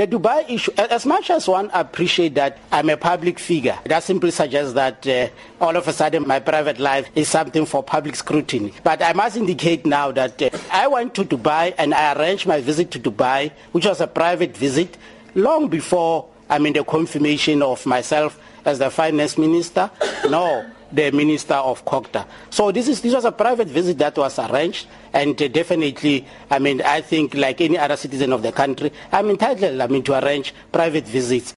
The Dubai issue, as much as one appreciate that I'm a public figure, that simply suggests that uh, all of a sudden my private life is something for public scrutiny. But I must indicate now that uh, I went to Dubai and I arranged my visit to Dubai, which was a private visit, long before I mean the confirmation of myself as the finance minister. No the Minister of COGTA. So this is this was a private visit that was arranged, and uh, definitely, I mean, I think like any other citizen of the country, I'm entitled, I mean, to arrange private visits.